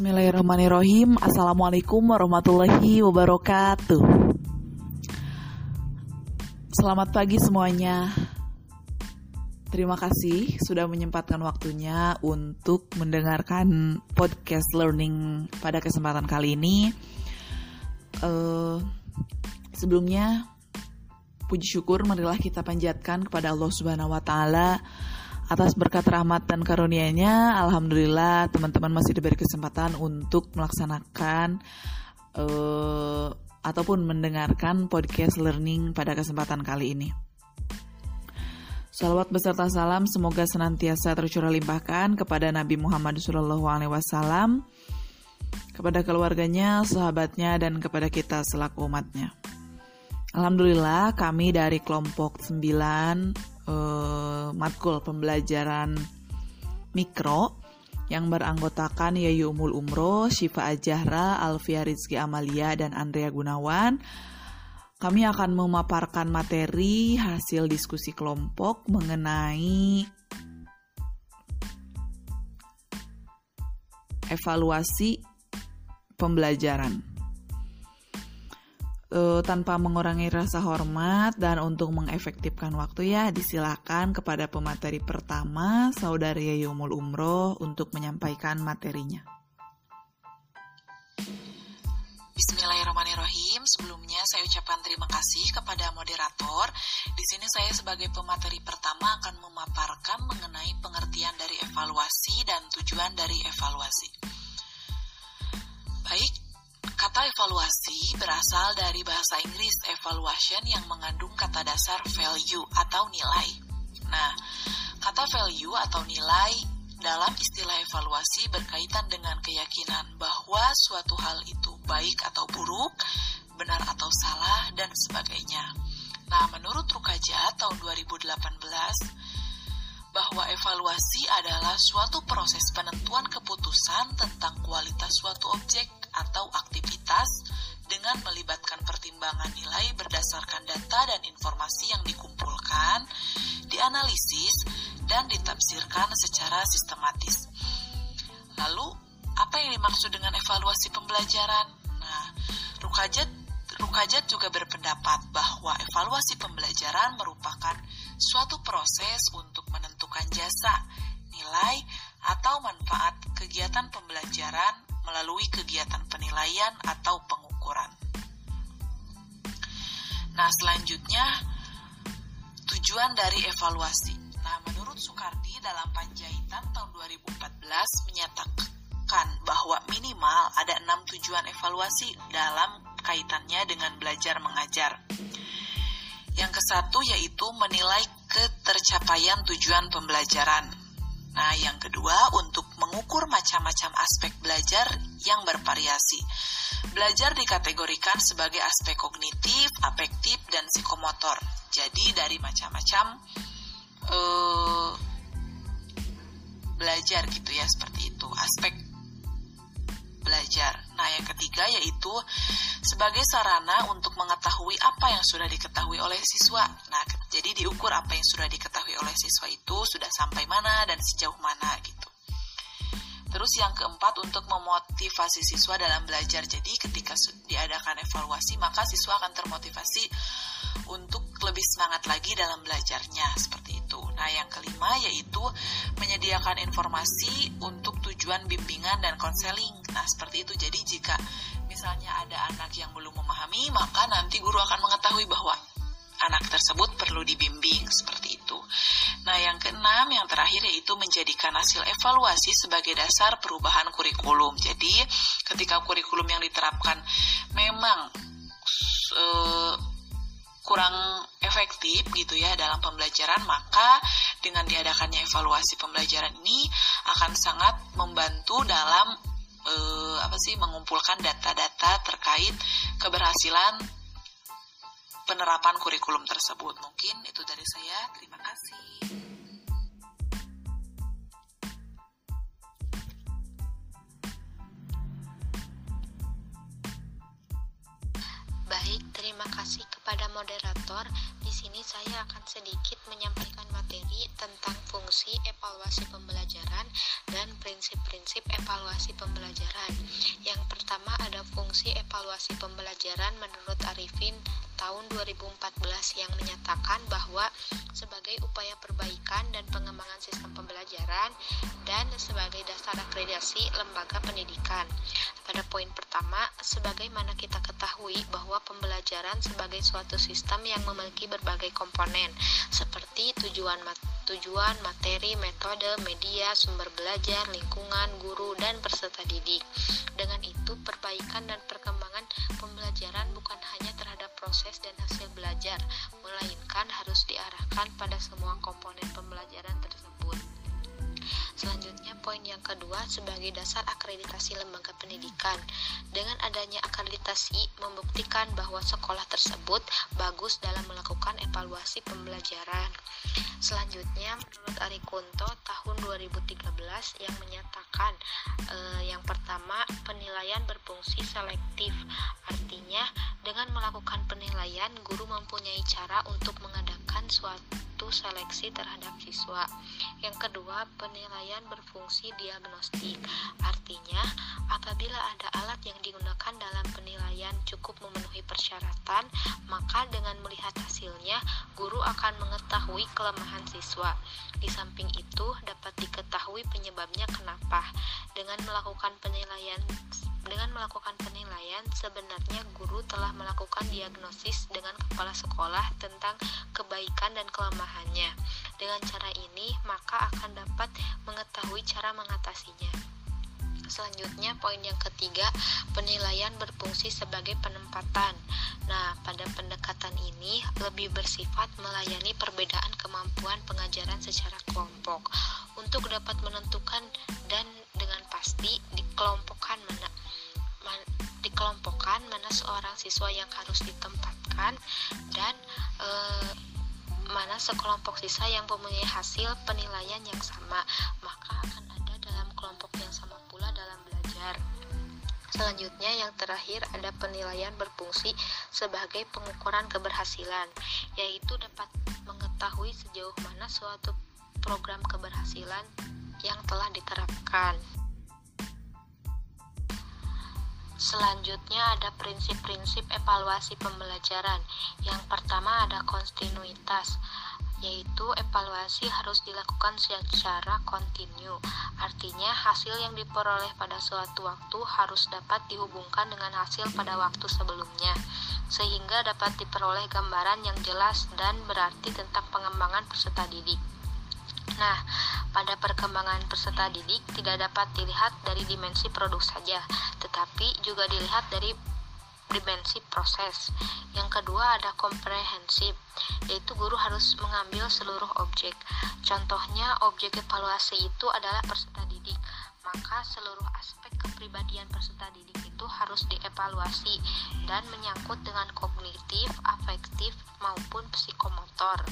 Bismillahirrahmanirrahim. Assalamualaikum warahmatullahi wabarakatuh. Selamat pagi semuanya. Terima kasih sudah menyempatkan waktunya untuk mendengarkan podcast learning pada kesempatan kali ini. Uh, Sebelumnya puji syukur marilah kita panjatkan kepada Allah Subhanahu wa taala atas berkat rahmat dan karunia-Nya, alhamdulillah teman-teman masih diberi kesempatan untuk melaksanakan uh, ataupun mendengarkan podcast learning pada kesempatan kali ini. Salawat beserta salam semoga senantiasa tercurah limpahkan kepada Nabi Muhammad SAW, kepada keluarganya, sahabatnya, dan kepada kita selaku umatnya. Alhamdulillah kami dari kelompok 9 uh, matkul pembelajaran mikro yang beranggotakan Yayu Umul Umro, Syifa Ajahra, Alfia Rizky Amalia, dan Andrea Gunawan. Kami akan memaparkan materi hasil diskusi kelompok mengenai evaluasi pembelajaran uh, tanpa mengurangi rasa hormat dan untuk mengefektifkan waktu ya disilakan kepada pemateri pertama Saudari Yumul Umroh untuk menyampaikan materinya. Bismillahirrahmanirrahim. Sebelumnya saya ucapkan terima kasih kepada moderator. Di sini saya sebagai pemateri pertama akan memaparkan mengenai pengertian dari evaluasi dan tujuan dari evaluasi. Baik, Kata evaluasi berasal dari bahasa Inggris evaluation yang mengandung kata dasar value atau nilai. Nah, kata value atau nilai dalam istilah evaluasi berkaitan dengan keyakinan bahwa suatu hal itu baik atau buruk, benar atau salah, dan sebagainya. Nah, menurut Rukaja tahun 2018, bahwa evaluasi adalah suatu proses penentuan keputusan tentang kualitas suatu objek atau aktivitas dengan melibatkan pertimbangan nilai berdasarkan data dan informasi yang dikumpulkan, dianalisis, dan ditafsirkan secara sistematis. Lalu, apa yang dimaksud dengan evaluasi pembelajaran? Nah, Rukajat, Rukajat juga berpendapat bahwa evaluasi pembelajaran merupakan suatu proses untuk menentukan jasa, nilai, atau manfaat kegiatan pembelajaran melalui kegiatan penilaian atau pengukuran. Nah, selanjutnya tujuan dari evaluasi. Nah, menurut Soekardi dalam Panjaitan tahun 2014 menyatakan bahwa minimal ada enam tujuan evaluasi dalam kaitannya dengan belajar mengajar. Yang ke satu yaitu menilai ketercapaian tujuan pembelajaran. Nah, yang kedua untuk mengukur macam-macam aspek belajar yang bervariasi. Belajar dikategorikan sebagai aspek kognitif, afektif, dan psikomotor. Jadi dari macam-macam uh, belajar gitu ya seperti itu aspek belajar. Nah, yang ketiga yaitu sebagai sarana untuk mengetahui apa yang sudah diketahui oleh siswa. Nah, jadi diukur apa yang sudah diketahui oleh siswa itu sudah sampai mana dan sejauh mana gitu. Terus yang keempat untuk memotivasi siswa dalam belajar. Jadi ketika diadakan evaluasi maka siswa akan termotivasi untuk lebih semangat lagi dalam belajarnya seperti itu. Nah, yang kelima yaitu menyediakan informasi untuk tujuan bimbingan dan konseling. Nah, seperti itu. Jadi jika misalnya ada anak yang belum memahami, maka nanti guru akan mengetahui bahwa anak tersebut perlu dibimbing seperti itu. Nah, yang keenam, yang terakhir yaitu menjadikan hasil evaluasi sebagai dasar perubahan kurikulum. Jadi, ketika kurikulum yang diterapkan memang uh, kurang efektif gitu ya dalam pembelajaran, maka dengan diadakannya evaluasi pembelajaran ini akan sangat membantu dalam uh, apa sih mengumpulkan data-data terkait keberhasilan penerapan kurikulum tersebut. Mungkin itu dari saya. Terima kasih. Baik, terima kasih kepada moderator. Di sini saya akan sedikit menyampaikan materi tentang fungsi evaluasi pembelajaran dan prinsip-prinsip evaluasi pembelajaran. Yang pertama ada fungsi evaluasi pembelajaran menurut Arifin 2014 yang menyatakan bahwa sebagai upaya perbaikan dan pengembangan sistem pembelajaran dan sebagai dasar akreditasi lembaga pendidikan. Pada poin pertama, sebagaimana kita ketahui bahwa pembelajaran sebagai suatu sistem yang memiliki berbagai komponen seperti tujuan mat tujuan, materi, metode, media, sumber belajar, lingkungan, guru, dan peserta didik. Dengan itu, perbaikan dan perkembangan pembelajaran bukan hanya terhadap proses dan hasil belajar, diarahkan pada semua komponen pembelajaran tersebut. Selanjutnya, poin yang kedua sebagai dasar akreditasi lembaga pendidikan. Dengan adanya akreditasi membuktikan bahwa sekolah tersebut bagus dalam melakukan evaluasi pembelajaran. Selanjutnya, menurut Ari Kunto tahun 2013 yang menyatakan eh, yang pertama penilaian berfungsi selektif. Artinya, dengan melakukan penilaian, guru mempunyai cara untuk mengadakan seleksi terhadap siswa. Yang kedua, penilaian berfungsi diagnostik. Artinya, apabila ada alat yang digunakan dalam penilaian cukup memenuhi persyaratan, maka dengan melihat hasilnya, guru akan mengetahui kelemahan siswa. Di samping itu, dapat diketahui penyebabnya kenapa. Dengan melakukan penilaian dengan melakukan penilaian, sebenarnya guru telah melakukan diagnosis dengan kepala sekolah tentang kebaikan dan kelemahannya. Dengan cara ini, maka akan dapat mengetahui cara mengatasinya. Selanjutnya, poin yang ketiga, penilaian berfungsi sebagai penempatan. Nah, pada pendekatan ini lebih bersifat melayani perbedaan kemampuan pengajaran secara kelompok untuk dapat menentukan dan dengan pasti dikelompokkan mana man, dikelompokkan mana seorang siswa yang harus ditempatkan dan e, mana sekelompok siswa yang mempunyai hasil penilaian yang sama maka akan ada dalam kelompok yang sama pula dalam belajar Selanjutnya yang terakhir ada penilaian berfungsi sebagai pengukuran keberhasilan, yaitu dapat mengetahui sejauh mana suatu program keberhasilan yang telah diterapkan. Selanjutnya ada prinsip-prinsip evaluasi pembelajaran. Yang pertama ada kontinuitas, yaitu evaluasi harus dilakukan secara kontinu. Artinya hasil yang diperoleh pada suatu waktu harus dapat dihubungkan dengan hasil pada waktu sebelumnya, sehingga dapat diperoleh gambaran yang jelas dan berarti tentang pengembangan peserta didik. Nah, pada perkembangan peserta didik tidak dapat dilihat dari dimensi produk saja, tetapi juga dilihat dari dimensi proses. Yang kedua ada komprehensif, yaitu guru harus mengambil seluruh objek. Contohnya objek evaluasi itu adalah peserta didik, maka seluruh aspek kepribadian peserta didik itu harus dievaluasi dan menyangkut dengan kognitif, afektif maupun psikomotor.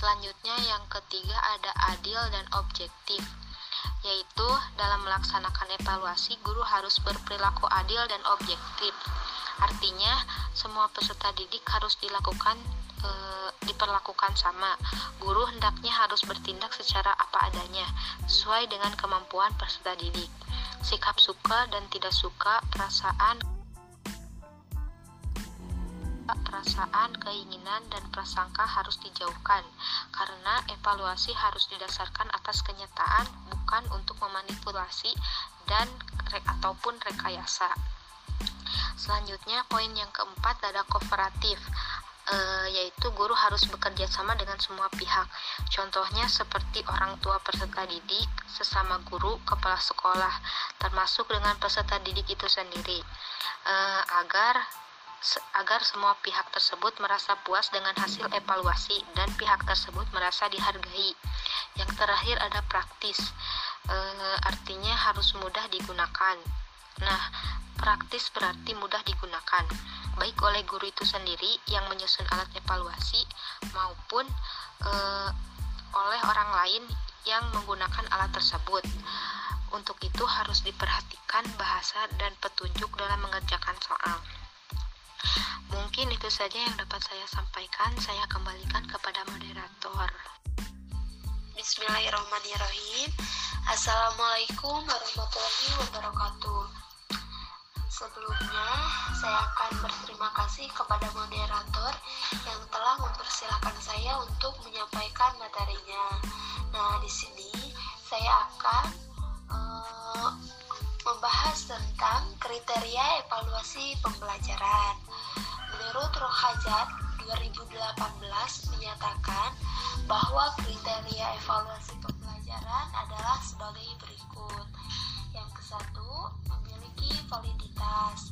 Selanjutnya yang ketiga ada adil dan objektif yaitu dalam melaksanakan evaluasi guru harus berperilaku adil dan objektif. Artinya semua peserta didik harus dilakukan e, diperlakukan sama. Guru hendaknya harus bertindak secara apa adanya sesuai dengan kemampuan peserta didik. Sikap suka dan tidak suka, perasaan perasaan, keinginan, dan prasangka harus dijauhkan, karena evaluasi harus didasarkan atas kenyataan, bukan untuk memanipulasi dan re ataupun rekayasa. Selanjutnya, poin yang keempat ada kooperatif, e, yaitu guru harus bekerja sama dengan semua pihak. Contohnya seperti orang tua peserta didik, sesama guru, kepala sekolah, termasuk dengan peserta didik itu sendiri, e, agar agar semua pihak tersebut merasa puas dengan hasil evaluasi dan pihak tersebut merasa dihargai. Yang terakhir ada praktis, e, artinya harus mudah digunakan. Nah, praktis berarti mudah digunakan, baik oleh guru itu sendiri yang menyusun alat evaluasi maupun e, oleh orang lain yang menggunakan alat tersebut. Untuk itu harus diperhatikan bahasa dan petunjuk dalam mengerjakan soal. Mungkin itu saja yang dapat saya sampaikan. Saya kembalikan kepada moderator. Bismillahirrahmanirrahim. Assalamualaikum warahmatullahi wabarakatuh. Sebelumnya, saya akan berterima kasih kepada moderator yang telah mempersilahkan saya untuk menyampaikan materinya. Nah, di sini saya akan uh, membahas tentang kriteria evaluasi pembelajaran. Menurut Rohajat 2018 menyatakan bahwa kriteria evaluasi pembelajaran adalah sebagai berikut. Yang ke satu, memiliki validitas.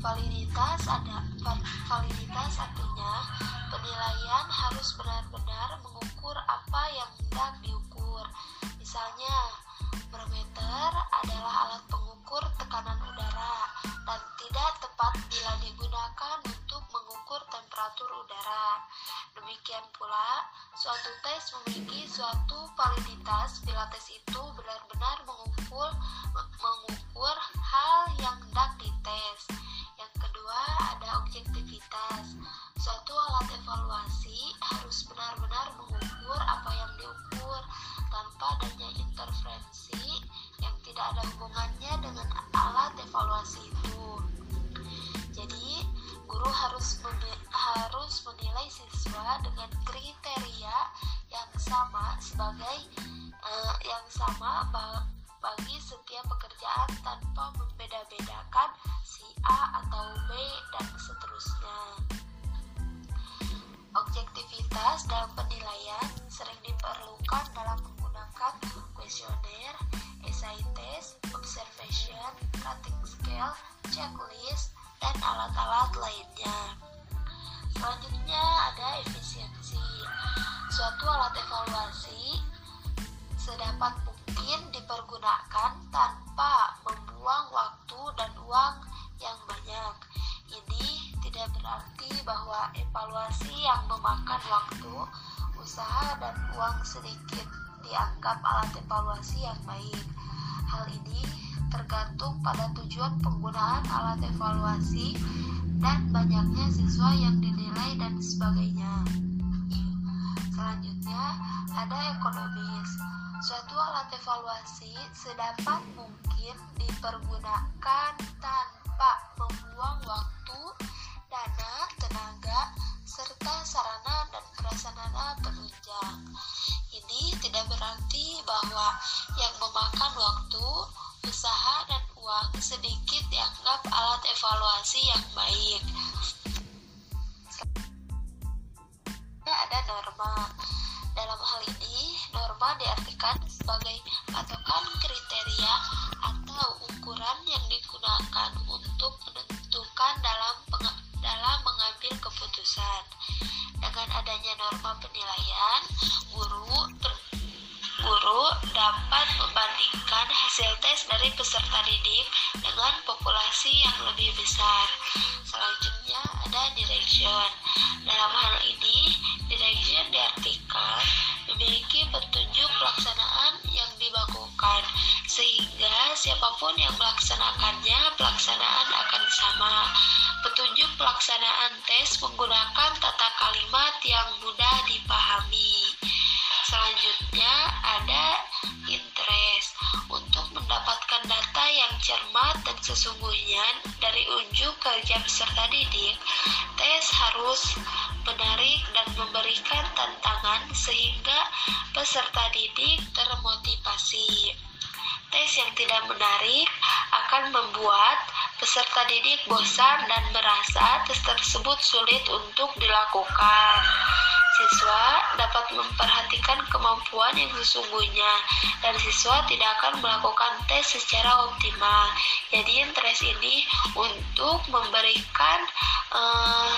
Validitas ada validitas artinya penilaian harus benar-benar mengukur apa yang hendak diukur. Misalnya, barometer adalah alat pengukur tekanan udara dan tidak Demikian pula, suatu tes memiliki suatu validitas bila tes itu benar-benar mengukur mengukur hal yang hendak dites. Yang kedua, ada objektivitas. Suatu alat evaluasi harus benar-benar mengukur apa yang diukur tanpa adanya interferensi yang tidak ada hubungannya dengan alat evaluasi itu. Jadi, sebagai uh, yang sama bagi setiap pekerjaan tanpa membeda-bedakan si A atau B dan seterusnya. Objektivitas dalam penilaian sering diperlukan dalam menggunakan kuesioner, essay test, observation, rating scale, checklist, dan alat-alat lainnya. Selanjutnya ada efisiensi. Suatu alat evaluasi sedapat mungkin dipergunakan tanpa membuang waktu dan uang yang banyak. Ini tidak berarti bahwa evaluasi yang memakan waktu, usaha, dan uang sedikit dianggap alat evaluasi yang baik. Hal ini tergantung pada tujuan penggunaan alat evaluasi dan banyaknya siswa yang dinilai dan sebagainya. Selanjutnya, ada ekonomis. Suatu alat evaluasi sedapat mungkin dipergunakan tanpa membuang waktu, dana, tenaga, serta sarana dan prasarana penunjang. Ini tidak berarti bahwa yang memakan waktu, usaha, dan uang sedikit dianggap alat evaluasi yang baik. Ada norma. Dalam hal ini, norma diartikan sebagai patokan kriteria atau ukuran yang digunakan untuk menentukan dalam dalam mengambil keputusan. Dengan adanya norma penilaian, guru guru dapat membandingkan hasil tes dari peserta didik dengan populasi yang lebih besar. Selanjutnya ada direction. Dalam hal ini, diartikan memiliki petunjuk pelaksanaan yang dibakukan, sehingga siapa pun yang melaksanakannya, pelaksanaan akan sama. Petunjuk pelaksanaan tes menggunakan tata kalimat yang mudah dipahami. Selanjutnya ada interest untuk mendapatkan data yang cermat dan sesungguhnya dari unjuk kerja peserta didik. Tes harus menarik dan memberikan tantangan sehingga peserta didik termotivasi. Tes yang tidak menarik akan membuat peserta didik bosan dan merasa tes tersebut sulit untuk dilakukan. Siswa dapat memperhatikan kemampuan yang sesungguhnya dan siswa tidak akan melakukan tes secara optimal. Jadi interest ini untuk memberikan uh,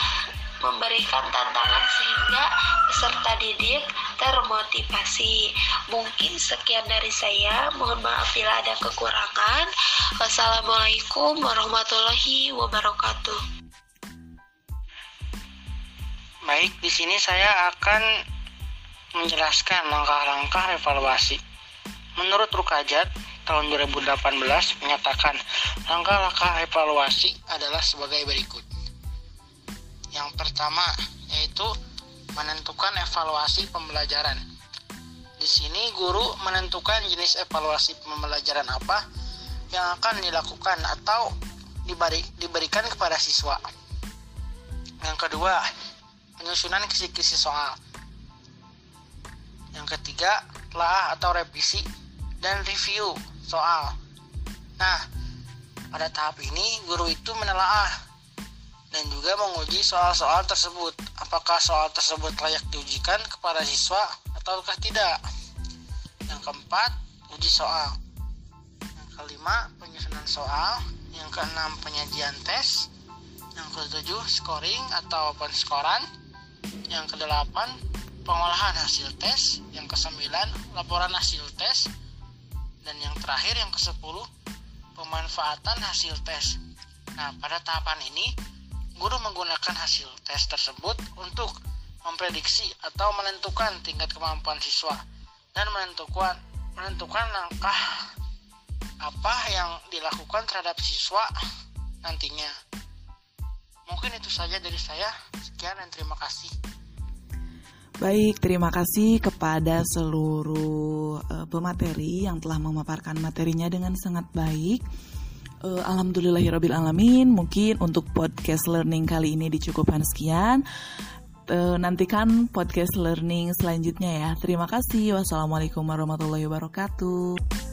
memberikan tantangan sehingga peserta didik termotivasi. Mungkin sekian dari saya. Mohon maaf bila ada kekurangan. Wassalamualaikum warahmatullahi wabarakatuh. Baik, di sini saya akan menjelaskan langkah-langkah evaluasi. Menurut Rukajat, tahun 2018 menyatakan langkah-langkah evaluasi adalah sebagai berikut. pertama yaitu menentukan evaluasi pembelajaran. Di sini guru menentukan jenis evaluasi pembelajaran apa yang akan dilakukan atau diberi, diberikan kepada siswa. Yang kedua, penyusunan kisi-kisi soal. Yang ketiga, telah atau revisi dan review soal. Nah, pada tahap ini guru itu menelaah dan juga menguji soal-soal tersebut. Apakah soal tersebut layak diujikan kepada siswa ataukah tidak? Yang keempat, uji soal. Yang kelima, penyusunan soal. Yang keenam, penyajian tes. Yang ketujuh, scoring atau penskoran. Yang kedelapan, pengolahan hasil tes. Yang kesembilan, laporan hasil tes. Dan yang terakhir, yang kesepuluh, pemanfaatan hasil tes. Nah, pada tahapan ini, guru menggunakan hasil tes tersebut untuk memprediksi atau menentukan tingkat kemampuan siswa dan menentukan menentukan langkah apa yang dilakukan terhadap siswa nantinya. Mungkin itu saja dari saya. Sekian dan terima kasih. Baik, terima kasih kepada seluruh uh, pemateri yang telah memaparkan materinya dengan sangat baik. Uh, Alhamdulillahirabbil alamin. Mungkin untuk podcast learning kali ini dicukupkan sekian. Uh, nantikan podcast learning selanjutnya ya. Terima kasih. Wassalamualaikum warahmatullahi wabarakatuh.